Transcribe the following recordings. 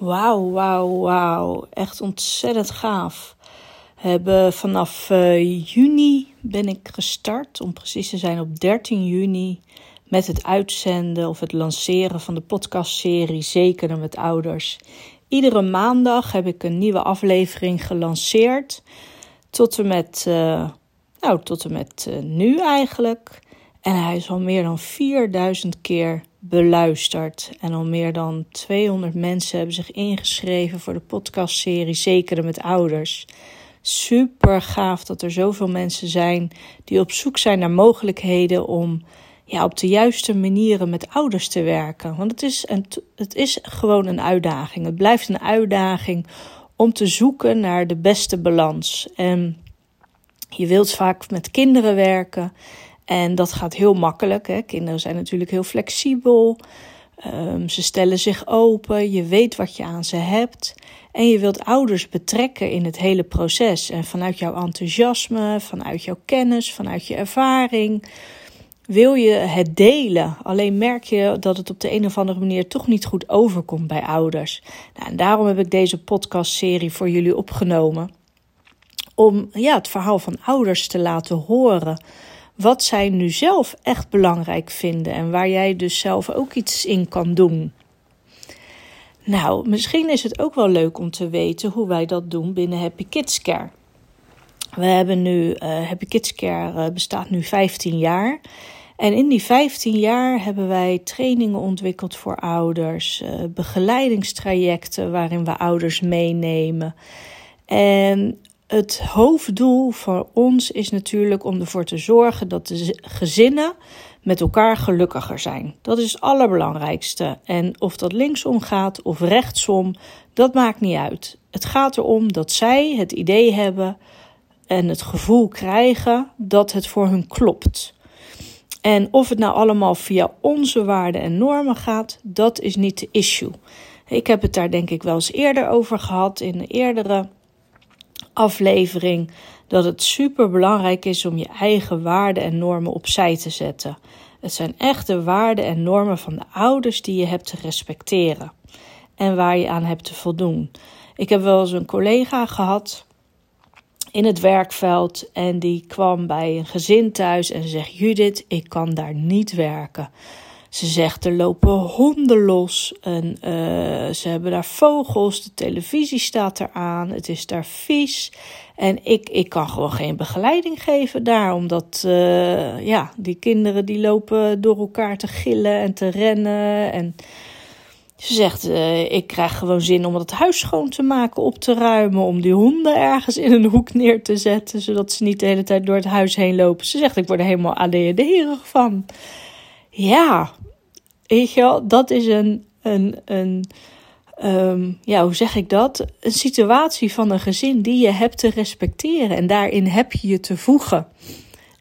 Wauw, wauw, wauw. Echt ontzettend gaaf. Hebben vanaf uh, juni ben ik gestart, om precies te zijn op 13 juni, met het uitzenden of het lanceren van de podcastserie Zeker met ouders. Iedere maandag heb ik een nieuwe aflevering gelanceerd. Tot en met, uh, nou, tot en met uh, nu eigenlijk. En hij is al meer dan 4000 keer beluisterd. En al meer dan 200 mensen hebben zich ingeschreven voor de podcastserie Zekere met Ouders. Super gaaf dat er zoveel mensen zijn die op zoek zijn naar mogelijkheden om ja, op de juiste manieren met ouders te werken. Want het is, een, het is gewoon een uitdaging. Het blijft een uitdaging om te zoeken naar de beste balans. En je wilt vaak met kinderen werken. En dat gaat heel makkelijk. Hè. Kinderen zijn natuurlijk heel flexibel. Um, ze stellen zich open. Je weet wat je aan ze hebt. En je wilt ouders betrekken in het hele proces. En vanuit jouw enthousiasme, vanuit jouw kennis, vanuit je ervaring. Wil je het delen? Alleen merk je dat het op de een of andere manier toch niet goed overkomt bij ouders. Nou, en daarom heb ik deze podcastserie voor jullie opgenomen. Om ja, het verhaal van ouders te laten horen wat zij nu zelf echt belangrijk vinden en waar jij dus zelf ook iets in kan doen. Nou, misschien is het ook wel leuk om te weten hoe wij dat doen binnen Happy Kids Care. We hebben nu, uh, Happy Kids Care uh, bestaat nu 15 jaar. En in die 15 jaar hebben wij trainingen ontwikkeld voor ouders, uh, begeleidingstrajecten waarin we ouders meenemen. En het hoofddoel voor ons is natuurlijk om ervoor te zorgen dat de gezinnen met elkaar gelukkiger zijn. Dat is het allerbelangrijkste. En of dat linksom gaat of rechtsom, dat maakt niet uit. Het gaat erom dat zij het idee hebben en het gevoel krijgen dat het voor hun klopt. En of het nou allemaal via onze waarden en normen gaat, dat is niet de issue. Ik heb het daar denk ik wel eens eerder over gehad in een eerdere aflevering dat het super belangrijk is om je eigen waarden en normen opzij te zetten. Het zijn echte waarden en normen van de ouders die je hebt te respecteren en waar je aan hebt te voldoen. Ik heb wel eens een collega gehad in het werkveld en die kwam bij een gezin thuis en zegt: Judith, ik kan daar niet werken. Ze zegt er lopen honden los en uh, ze hebben daar vogels, de televisie staat eraan, het is daar vies. En ik, ik kan gewoon geen begeleiding geven daar, omdat uh, ja, die kinderen die lopen door elkaar te gillen en te rennen. En ze zegt, uh, ik krijg gewoon zin om het huis schoon te maken, op te ruimen, om die honden ergens in een hoek neer te zetten, zodat ze niet de hele tijd door het huis heen lopen. Ze zegt, ik word er helemaal ADHD-erig van. Ja, weet je wel, dat is een, een, een um, ja, hoe zeg ik dat? Een situatie van een gezin die je hebt te respecteren en daarin heb je je te voegen.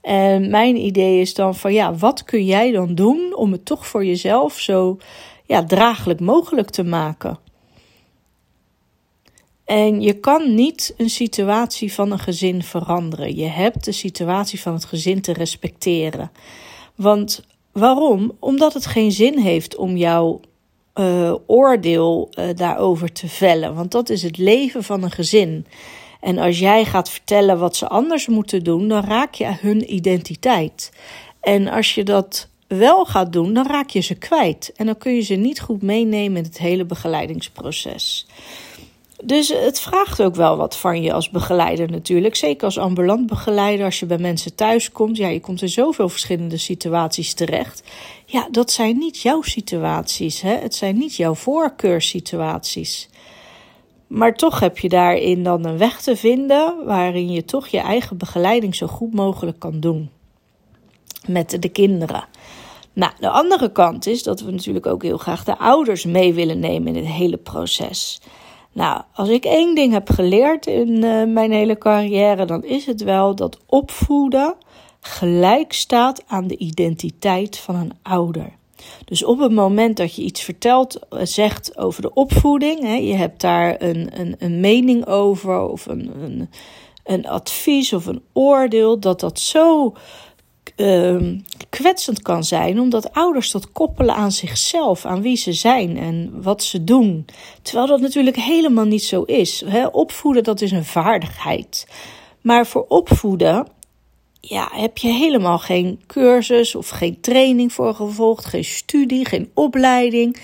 En mijn idee is dan van ja, wat kun jij dan doen om het toch voor jezelf zo ja, draaglijk mogelijk te maken? En je kan niet een situatie van een gezin veranderen. Je hebt de situatie van het gezin te respecteren. Want Waarom? Omdat het geen zin heeft om jouw uh, oordeel uh, daarover te vellen. Want dat is het leven van een gezin. En als jij gaat vertellen wat ze anders moeten doen, dan raak je hun identiteit. En als je dat wel gaat doen, dan raak je ze kwijt. En dan kun je ze niet goed meenemen in het hele begeleidingsproces. Dus het vraagt ook wel wat van je als begeleider natuurlijk. Zeker als ambulant begeleider, als je bij mensen thuis komt. Ja, je komt in zoveel verschillende situaties terecht. Ja, dat zijn niet jouw situaties. Hè? Het zijn niet jouw voorkeurssituaties. Maar toch heb je daarin dan een weg te vinden waarin je toch je eigen begeleiding zo goed mogelijk kan doen. Met de kinderen. Nou, de andere kant is dat we natuurlijk ook heel graag de ouders mee willen nemen in het hele proces. Nou, als ik één ding heb geleerd in uh, mijn hele carrière, dan is het wel dat opvoeden gelijk staat aan de identiteit van een ouder. Dus op het moment dat je iets vertelt, eh, zegt over de opvoeding, hè, je hebt daar een, een, een mening over of een, een, een advies of een oordeel, dat dat zo uh, kwetsend kan zijn, omdat ouders dat koppelen aan zichzelf, aan wie ze zijn en wat ze doen. Terwijl dat natuurlijk helemaal niet zo is. opvoeden, dat is een vaardigheid. Maar voor opvoeden ja, heb je helemaal geen cursus of geen training voor gevolgd, geen studie, geen opleiding.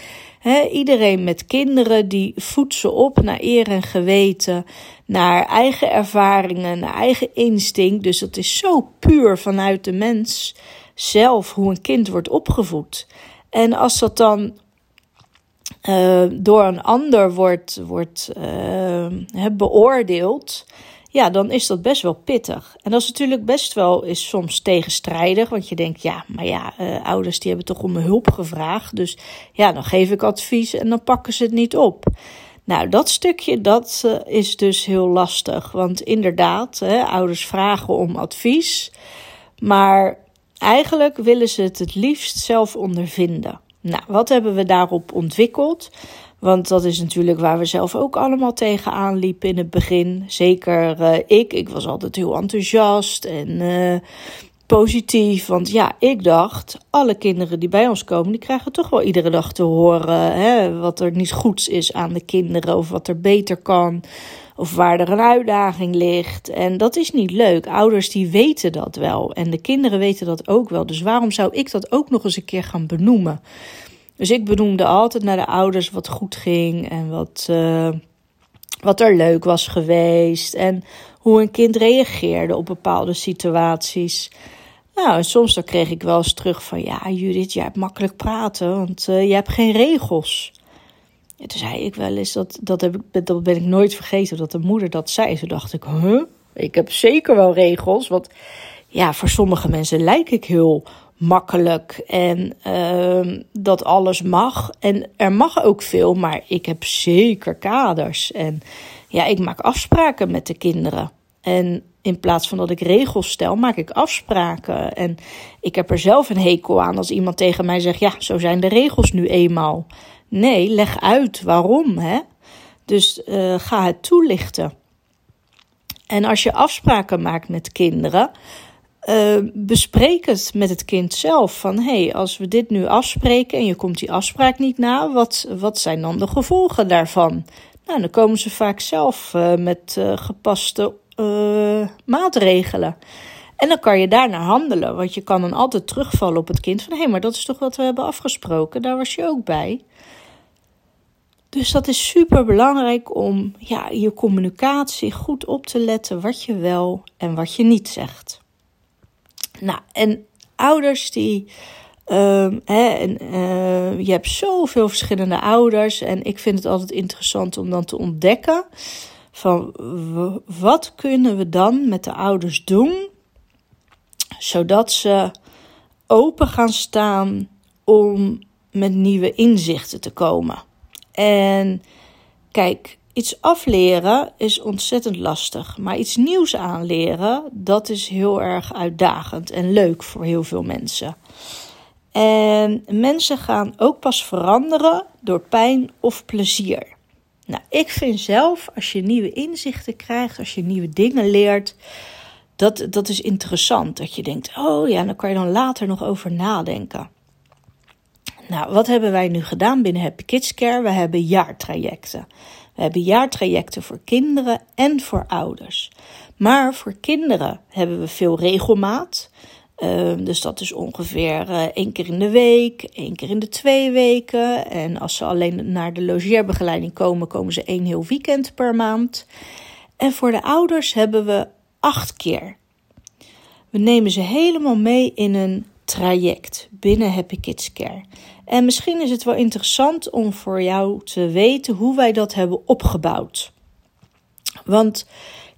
Iedereen met kinderen die voedt ze op naar eer en geweten, naar eigen ervaringen, naar eigen instinct. Dus dat is zo puur vanuit de mens zelf hoe een kind wordt opgevoed. En als dat dan uh, door een ander wordt, wordt uh, beoordeeld, ja, dan is dat best wel pittig. En dat is natuurlijk best wel is soms tegenstrijdig, want je denkt, ja, maar ja, uh, ouders die hebben toch om hulp gevraagd, dus ja, dan geef ik advies en dan pakken ze het niet op. Nou, dat stukje, dat uh, is dus heel lastig, want inderdaad, hè, ouders vragen om advies, maar eigenlijk willen ze het het liefst zelf ondervinden. Nou, wat hebben we daarop ontwikkeld? Want dat is natuurlijk waar we zelf ook allemaal tegenaan liepen in het begin. Zeker uh, ik. Ik was altijd heel enthousiast en uh, positief. Want ja, ik dacht, alle kinderen die bij ons komen, die krijgen toch wel iedere dag te horen hè, wat er niet goeds is aan de kinderen. Of wat er beter kan. Of waar er een uitdaging ligt. En dat is niet leuk. Ouders die weten dat wel. En de kinderen weten dat ook wel. Dus waarom zou ik dat ook nog eens een keer gaan benoemen? Dus ik benoemde altijd naar de ouders wat goed ging en wat, uh, wat er leuk was geweest. En hoe een kind reageerde op bepaalde situaties. Nou, en soms dan kreeg ik wel eens terug van... Ja, Judith, jij hebt makkelijk praten, want uh, je hebt geen regels. En toen zei ik wel eens, dat, dat, heb ik, dat ben ik nooit vergeten, dat de moeder dat zei. Toen dacht ik, huh? Ik heb zeker wel regels, want ja, voor sommige mensen lijk ik heel makkelijk en uh, dat alles mag. En er mag ook veel, maar ik heb zeker kaders. En ja, ik maak afspraken met de kinderen. En in plaats van dat ik regels stel, maak ik afspraken. En ik heb er zelf een hekel aan als iemand tegen mij zegt: Ja, zo zijn de regels nu eenmaal. Nee, leg uit waarom. Hè? Dus uh, ga het toelichten. En als je afspraken maakt met kinderen, uh, bespreek het met het kind zelf. Van hé, hey, als we dit nu afspreken en je komt die afspraak niet na, wat, wat zijn dan de gevolgen daarvan? Nou, dan komen ze vaak zelf uh, met uh, gepaste maatregelen. En dan kan je daarna handelen, want je kan dan altijd terugvallen op het kind van hé, hey, maar dat is toch wat we hebben afgesproken, daar was je ook bij. Dus dat is super belangrijk om ja, je communicatie goed op te letten wat je wel en wat je niet zegt. Nou, en ouders die. Uh, hè, en, uh, je hebt zoveel verschillende ouders. En ik vind het altijd interessant om dan te ontdekken. Van wat kunnen we dan met de ouders doen. Zodat ze open gaan staan om met nieuwe inzichten te komen. En kijk, Iets afleren is ontzettend lastig, maar iets nieuws aanleren, dat is heel erg uitdagend en leuk voor heel veel mensen. En mensen gaan ook pas veranderen door pijn of plezier. Nou, ik vind zelf, als je nieuwe inzichten krijgt, als je nieuwe dingen leert, dat, dat is interessant. Dat je denkt, oh ja, dan kan je dan later nog over nadenken. Nou, wat hebben wij nu gedaan binnen Happy Kids Care? We hebben jaartrajecten. We hebben jaartrajecten voor kinderen en voor ouders. Maar voor kinderen hebben we veel regelmaat. Ehm, dus dat is ongeveer uh, één keer in de week, één keer in de twee weken. En als ze alleen naar de logeerbegeleiding komen, komen ze één heel weekend per maand. En voor de ouders hebben we acht keer. We nemen ze helemaal mee in een traject binnen Happy Kids Care. En misschien is het wel interessant om voor jou te weten hoe wij dat hebben opgebouwd. Want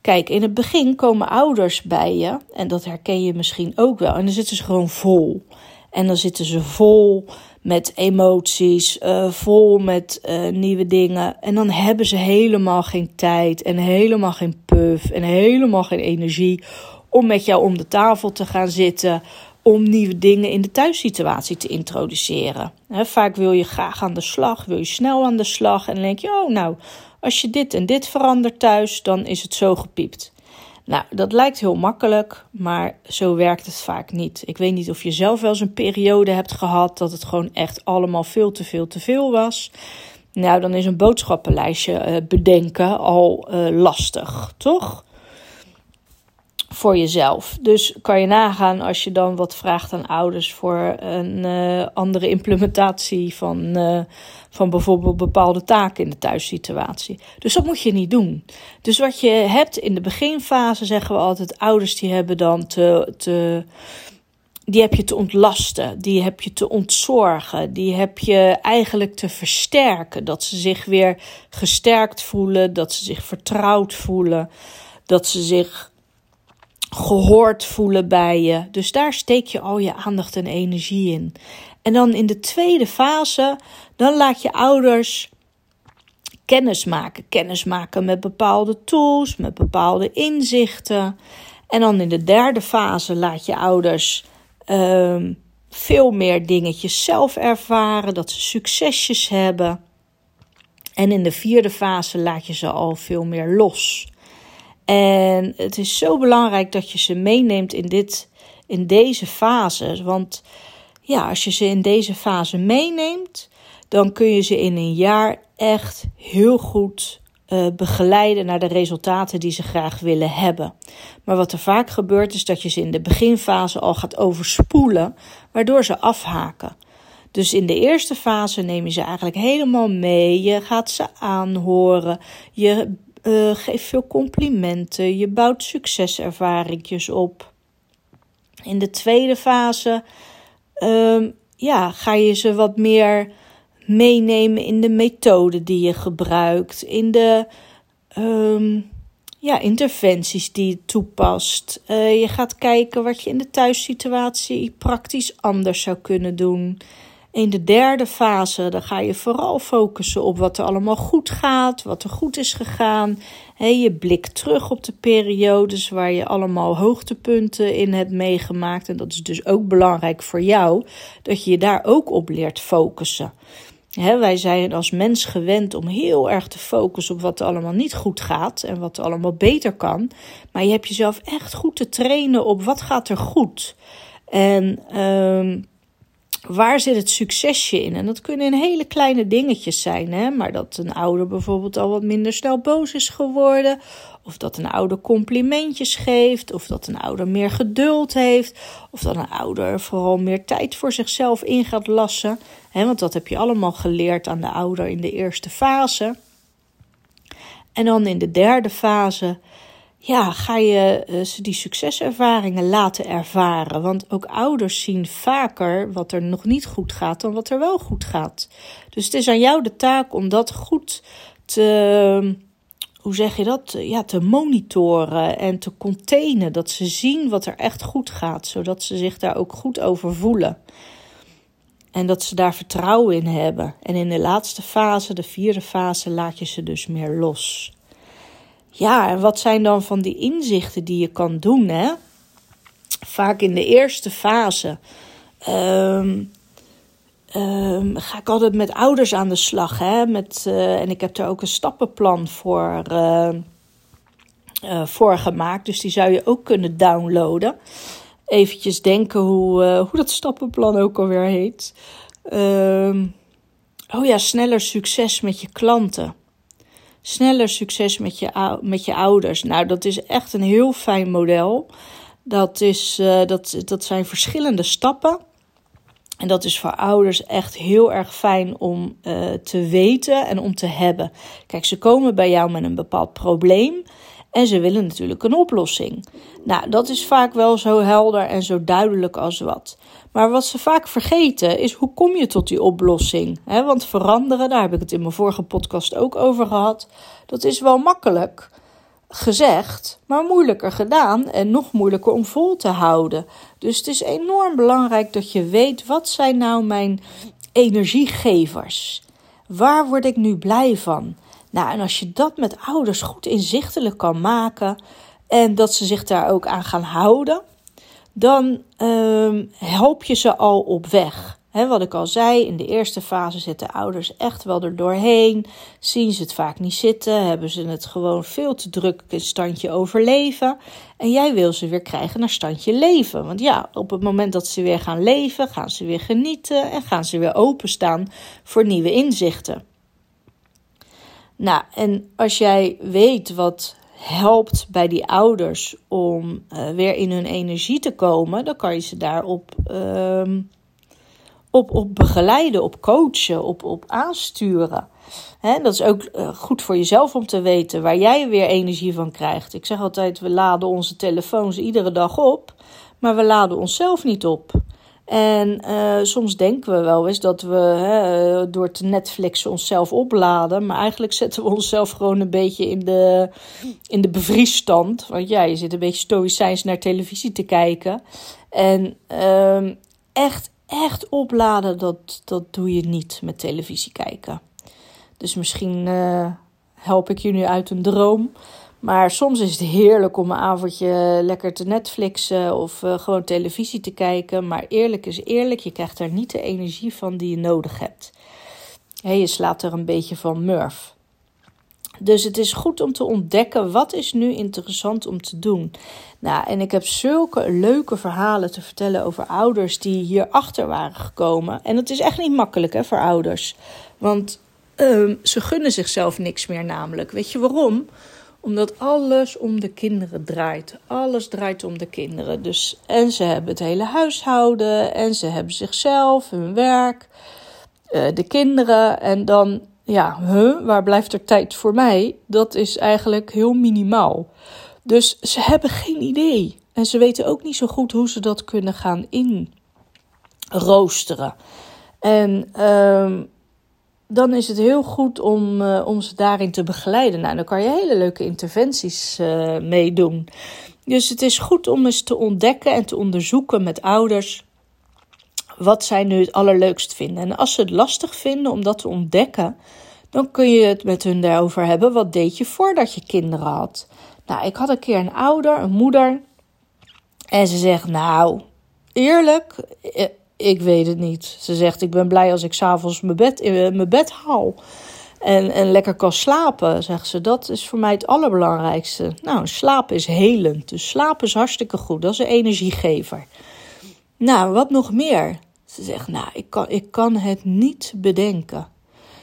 kijk, in het begin komen ouders bij je, en dat herken je misschien ook wel, en dan zitten ze gewoon vol. En dan zitten ze vol met emoties, uh, vol met uh, nieuwe dingen. En dan hebben ze helemaal geen tijd en helemaal geen puff en helemaal geen energie om met jou om de tafel te gaan zitten om nieuwe dingen in de thuissituatie te introduceren. vaak wil je graag aan de slag, wil je snel aan de slag en denk je, oh nou, als je dit en dit verandert thuis, dan is het zo gepiept. Nou, dat lijkt heel makkelijk, maar zo werkt het vaak niet. Ik weet niet of je zelf wel eens een periode hebt gehad dat het gewoon echt allemaal veel te veel te veel was. Nou, dan is een boodschappenlijstje uh, bedenken al uh, lastig, toch? Voor jezelf. Dus kan je nagaan als je dan wat vraagt aan ouders voor een uh, andere implementatie van, van bijvoorbeeld bepaalde taken in de thuissituatie. Dus dat moet je niet doen. Dus wat je hebt in de beginfase, zeggen we altijd, ouders die hebben dan te. te die heb je te ontlasten, die heb je te ontzorgen, die heb je eigenlijk te versterken. Dat ze zich weer gesterkt voelen, dat ze zich vertrouwd voelen, dat ze zich gehoord voelen bij je. Dus daar steek je al je aandacht en energie in. En dan in de tweede fase, dan laat je ouders kennis maken. Kennis maken met bepaalde tools, met bepaalde inzichten. En dan in de derde fase laat je ouders Ehm, veel meer dingetjes zelf ervaren, dat ze succesjes hebben. En in de vierde fase laat je ze al veel meer los. En het is zo belangrijk dat je ze meeneemt in, dit, in deze fase. Want ja, als je ze in deze fase meeneemt, dan kun je ze in een jaar echt heel goed uh, begeleiden naar de resultaten die ze graag willen hebben. Maar wat er vaak gebeurt is dat je ze in de beginfase al gaat overspoelen, waardoor ze afhaken. Dus in de eerste fase neem je ze eigenlijk helemaal mee. Je gaat ze aanhoren. Je uh, geeft veel complimenten. Je bouwt succeservaringjes op. In de tweede fase uh, ja, ga je ze wat meer meenemen in de methode die je gebruikt, in de um, ja, interventies die je toepast. Uh, je gaat kijken wat je in de thuissituatie praktisch anders zou kunnen doen. In de derde fase dan ga je vooral focussen op wat er allemaal goed gaat, wat er goed is gegaan. He, je blik terug op de periodes waar je allemaal hoogtepunten in hebt meegemaakt. En dat is dus ook belangrijk voor jou, dat je je daar ook op leert focussen wij zijn als mens gewend om heel erg te focussen op wat er allemaal niet goed gaat en wat er allemaal beter kan. Maar je hebt jezelf echt goed te trainen op wat gaat er goed. En um, waar zit het succesje in? En dat kunnen hele kleine dingetjes zijn, hè? maar dat een ouder bijvoorbeeld al wat minder snel boos is geworden, of dat een ouder complimentjes geeft, of dat een ouder meer geduld heeft, of dat een ouder vooral meer tijd voor zichzelf in gaat lassen. Hè? Want dat heb je allemaal geleerd aan de ouder in de eerste fase. En dan in de derde fase ja, ga je uh, ze die succeservaringen laten ervaren. Want ook ouders zien vaker wat er nog niet goed gaat dan wat er wel goed gaat. Dus het is aan jou de taak om dat goed te, hoe zeg je dat? Ja, te monitoren en te containen. Dat ze zien wat er echt goed gaat, zodat ze zich daar ook goed over voelen. En dat ze daar vertrouwen in hebben. En in de laatste fase, de vierde fase, laat je ze dus meer los. Ja, en wat zijn dan van die inzichten die je kan doen? Hè? Vaak in de eerste fase ehm, ehm, ga ik altijd met ouders aan de slag. Hè? Met, uh, en ik heb er ook een stappenplan voor, uh, uh, voor gemaakt. Dus die zou je ook kunnen downloaden. Eventjes denken hoe, hoe dat stappenplan ook alweer heet. Ehm, oh ja, sneller succes met je klanten sneller succes met je, met je ouders. Nou, dat is echt een heel fijn model. Dat, is, uh, dat, dat zijn verschillende stappen. En dat is voor ouders echt heel erg fijn om uh, te weten en om te hebben. Kijk, ze komen bij jou met een bepaald probleem. En ze willen natuurlijk een oplossing. Nou, dat is vaak wel zo helder en zo duidelijk als wat. Maar wat ze vaak vergeten is hoe kom je tot die oplossing? want veranderen, daar heb ik het in mijn vorige podcast ook over gehad. Dat is wel makkelijk gezegd, maar moeilijker gedaan en nog moeilijker om vol te houden. Dus het is enorm belangrijk dat je weet wat zijn nou mijn energiegevers? Waar word ik nu blij van? Nou, en als je dat met ouders goed inzichtelijk kan maken en dat ze zich daar ook aan gaan houden, dan um, help je ze al op weg. wat ik al zei, in de eerste fase zitten ouders echt wel er doorheen. Zien ze het vaak niet zitten, hebben ze het gewoon veel te druk in standje overleven. En jij wil ze weer krijgen naar standje leven. Want ja, op het moment dat ze weer gaan leven, gaan ze weer genieten en gaan ze weer openstaan voor nieuwe inzichten. Nou, en als jij weet wat helpt bij die ouders om uh, weer in hun energie te komen, dan kan je ze daarop uh, op, op begeleiden, op coachen, op, op aansturen. He, dat is ook uh, goed voor jezelf om te weten waar jij weer energie van krijgt. Ik zeg altijd: we laden onze telefoons iedere dag op, maar we laden onszelf niet op. En uh, soms denken we wel eens dat we hè, door te Netflixen onszelf opladen. Maar eigenlijk zetten we onszelf gewoon een beetje in de, in de bevriesstand. Want ja, je zit een beetje stoïcijns naar televisie te kijken. En uh, echt, echt opladen, dat, dat doe je niet met televisie kijken. Dus misschien uh, help ik je nu uit een droom. Maar soms is het heerlijk om een avondje lekker te Netflixen of uh, gewoon televisie te kijken. Maar eerlijk is eerlijk, je krijgt daar niet de energie van die je nodig hebt. je slaat er een beetje van murf. Dus het is goed om te ontdekken wat is nu interessant om te doen. Nou, en ik heb zulke leuke verhalen te vertellen over ouders die hierachter waren gekomen. En het is echt niet makkelijk hè, voor ouders. Want uh, ze gunnen zichzelf niks meer namelijk. Weet je waarom? Omdat alles om de kinderen draait. Alles draait om de kinderen. Dus, en ze hebben het hele huishouden. En ze hebben zichzelf, hun werk, uh, de kinderen. En dan, ja, huh, waar blijft er tijd voor mij? Dat is eigenlijk heel minimaal. Dus ze hebben geen idee. En ze weten ook niet zo goed hoe ze dat kunnen gaan inroosteren. En uh, dan is het heel goed om, uh, om ze daarin te begeleiden. Nou, dan kan je hele leuke interventies uh, mee doen. Dus het is goed om eens te ontdekken en te onderzoeken met ouders wat zij nu het allerleukst vinden. En als ze het lastig vinden om dat te ontdekken, dan kun je het met hun daarover hebben. Wat deed je voordat je kinderen had? Nou, ik had een keer een ouder, een moeder. En ze zegt, nou, eerlijk, eh, ik weet het niet. Ze zegt: Ik ben blij als ik s'avonds mijn bed, in mijn bed haal. En, en lekker kan slapen, zegt ze. Dat is voor mij het allerbelangrijkste. Nou, slapen is helend. Dus slapen is hartstikke goed. Dat is een energiegever. Nou, wat nog meer? Ze zegt: Nou, ik kan, ik kan het niet bedenken.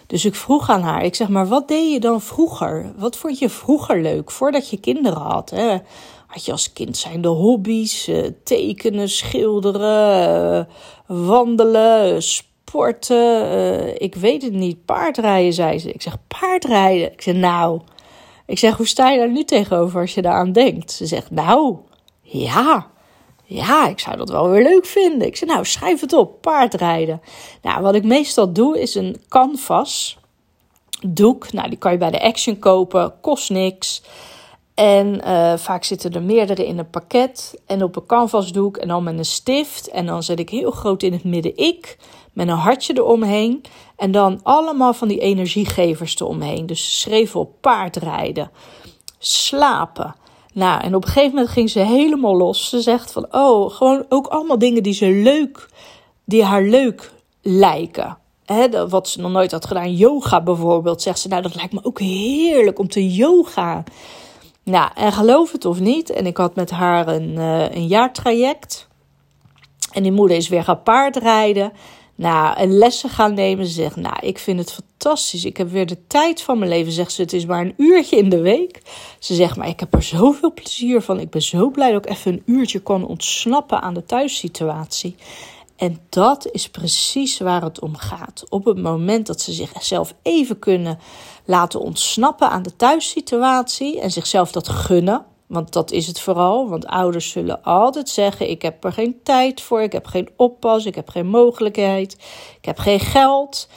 Dus ik vroeg aan haar, ik zeg maar, wat deed je dan vroeger? Wat vond je vroeger leuk, voordat je kinderen had? Hè? Je als kind zijn de hobby's, uh, tekenen, schilderen, uh, wandelen, sporten, uh, ik weet het niet, paardrijden, zei ze. Ik zeg, paardrijden? Ik zeg, nou, ik zeg, hoe sta je daar nu tegenover als je daaraan denkt? Ze zegt, nou, ja, ja, ik zou dat wel weer leuk vinden. Ik zeg, nou, schrijf het op, paardrijden. Nou, wat ik meestal doe, is een canvas doek. Nou, die kan je bij de Action kopen, kost niks. En uh, vaak zitten er meerdere in een pakket. En op een canvasdoek en dan met een stift. En dan zet ik heel groot in het midden ik. Met een hartje eromheen. En dan allemaal van die energiegevers eromheen. Dus schreef op paardrijden. Slapen. Nou, en op een gegeven moment ging ze helemaal los. Ze zegt van, oh, gewoon ook allemaal dingen die ze leuk, die haar leuk lijken. He, wat ze nog nooit had gedaan, yoga bijvoorbeeld, zegt ze, nou, dat lijkt me ook heerlijk om te yoga. Nou, en geloof het of niet, en ik had met haar een, uh, een jaartraject. En die moeder is weer gaan paardrijden. Nou, en lessen gaan nemen. Ze zegt, nou, ik vind het fantastisch. Ik heb weer de tijd van mijn leven. Zegt ze, het is maar een uurtje in de week. Ze zegt, maar ik heb er zoveel plezier van. Ik ben zo blij dat ik even een uurtje kon ontsnappen aan de thuissituatie. En dat is precies waar het om gaat. Op het moment dat ze zichzelf even kunnen laten ontsnappen aan de thuissituatie en zichzelf dat gunnen. Want dat is het vooral. Want ouders zullen altijd zeggen: Ik heb er geen tijd voor, ik heb geen oppas, ik heb geen mogelijkheid, ik heb geen geld.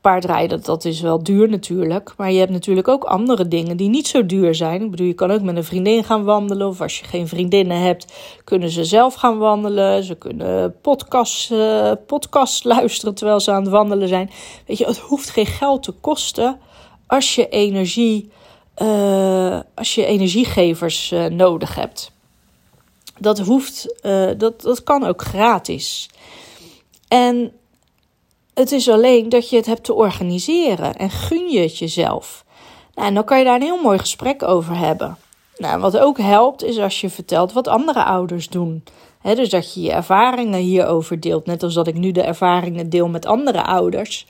Paardrijden, dat is wel duur natuurlijk. Maar je hebt natuurlijk ook andere dingen die niet zo duur zijn. Ik bedoel, je kan ook met een vriendin gaan wandelen. Of als je geen vriendinnen hebt, kunnen ze zelf gaan wandelen. Ze kunnen podcast, uh, podcast luisteren terwijl ze aan het wandelen zijn. Weet je, het hoeft geen geld te kosten als je energie, uh, als je energiegevers uh, nodig hebt. Dat hoeft, dat, dat kan ook gratis. En het is alleen dat je het hebt te organiseren en gun je het jezelf. Nou, en dan kan je daar een heel mooi gesprek over hebben. Nou, wat ook helpt is als je vertelt wat andere ouders doen. dus dat je je ervaringen hierover deelt. Net als dat ik nu de ervaringen deel met andere ouders.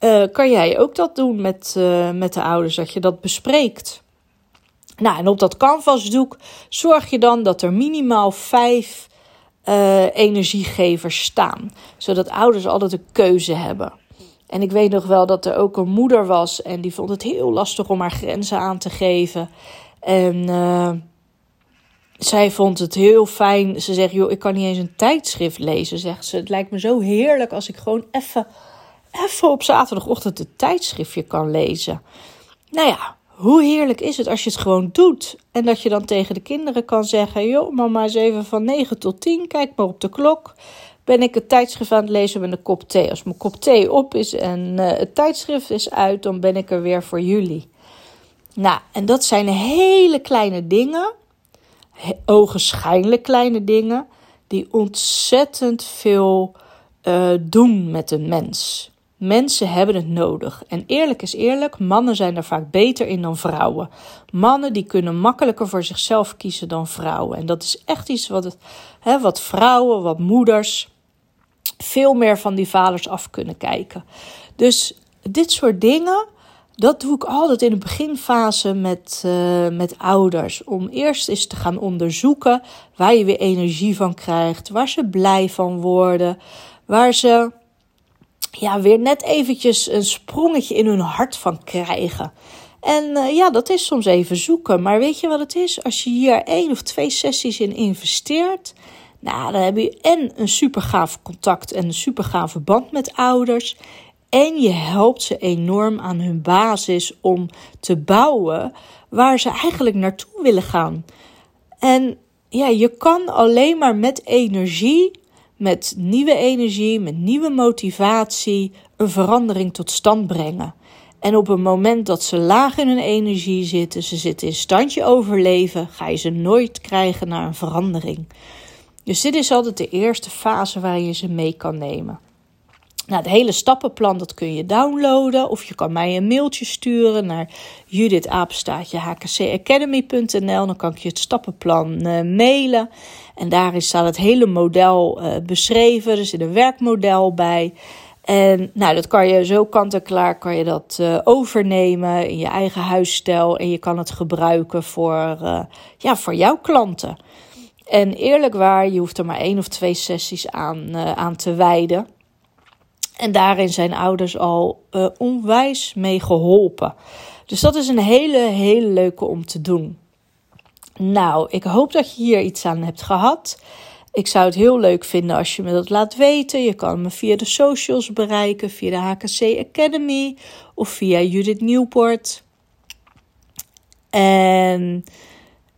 Uh, kan jij ook dat doen met, uh, met de ouders, dat je dat bespreekt. Nou, en op dat canvasdoek zorg je dan dat er minimaal vijf uh, energiegevers staan. Zodat ouders altijd een keuze hebben. En ik weet nog wel dat er ook een moeder was en die vond het heel lastig om haar grenzen aan te geven. En uh, zij vond het heel fijn. Ze zegt: Joh, ik kan niet eens een tijdschrift lezen. Zegt ze: Het lijkt me zo heerlijk als ik gewoon even, even op zaterdagochtend een tijdschriftje kan lezen. Nou ja, hoe heerlijk is het als je het gewoon doet? En dat je dan tegen de kinderen kan zeggen: Joh, mama is even van 9 tot 10, kijk maar op de klok. Ben ik het tijdschrift aan het lezen met een kop thee. Als mijn kop thee op is en uh, het tijdschrift is uit, dan ben ik er weer voor jullie. Nou, en dat zijn hele kleine dingen, ogenschijnlijk kleine dingen, die ontzettend veel uh, doen met een mens. Mensen hebben het nodig. En eerlijk is eerlijk, mannen zijn er vaak beter in dan vrouwen. Mannen die kunnen makkelijker voor zichzelf kiezen dan vrouwen. En dat is echt iets wat, het, hè, wat vrouwen, wat moeders veel meer van die vaders af kunnen kijken. Dus dit soort dingen, dat doe ik altijd in de beginfase met, uh, met ouders. Om eerst eens te gaan onderzoeken waar je weer energie van krijgt, waar ze blij van worden, waar ze ja, weer net eventjes een sprongetje in hun hart van krijgen. En uh, ja, dat is soms even zoeken. Maar weet je wat het is? Als je hier één of twee sessies in investeert, nou, dan heb je en een super gaaf contact en een super gave band met ouders. En je helpt ze enorm aan hun basis om te bouwen waar ze eigenlijk naartoe willen gaan. En ja, je kan alleen maar met energie met nieuwe energie, met nieuwe motivatie een verandering tot stand brengen. En op het moment dat ze laag in hun energie zitten, ze zitten in standje overleven, ga je ze nooit krijgen naar een verandering. Dus dit is altijd de eerste fase waar je ze mee kan nemen. Nou, het hele stappenplan dat kun je downloaden of je kan mij een mailtje sturen naar judithapenstaatje.hkcacademy.nl. Dan kan ik je het stappenplan uh, mailen. En daarin staat het hele model uh, beschreven. Er zit een werkmodel bij. En nou, dat kan je zo kant-en-klaar kan je dat uh, overnemen in je eigen huisstijl. En je kan het gebruiken voor, ja, voor jouw klanten. En eerlijk waar, je hoeft er maar één of twee sessies aan, aan te wijden. En daarin zijn ouders al uh, onwijs mee geholpen. Dus dat is een hele, hele leuke om te doen. Nou, ik hoop dat je hier iets aan hebt gehad. Ik zou het heel leuk vinden als je me dat laat weten. Je kan me via de socials bereiken, via de HKC Academy of via Judith Newport. En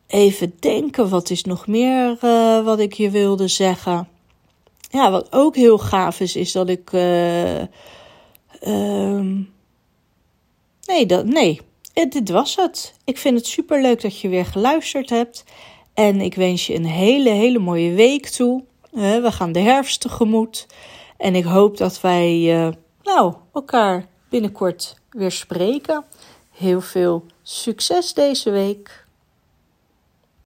even denken, wat is nog meer uh, wat ik je wilde zeggen? Ja, wat ook heel gaaf is, is dat ik. Uh, nee, dat, nee, dit was het. Ik vind het super leuk dat je weer geluisterd hebt. En ik wens je een hele, hele mooie week toe. we gaan de herfst tegemoet. En ik hoop dat wij nou, elkaar binnenkort weer spreken. Heel veel succes deze week.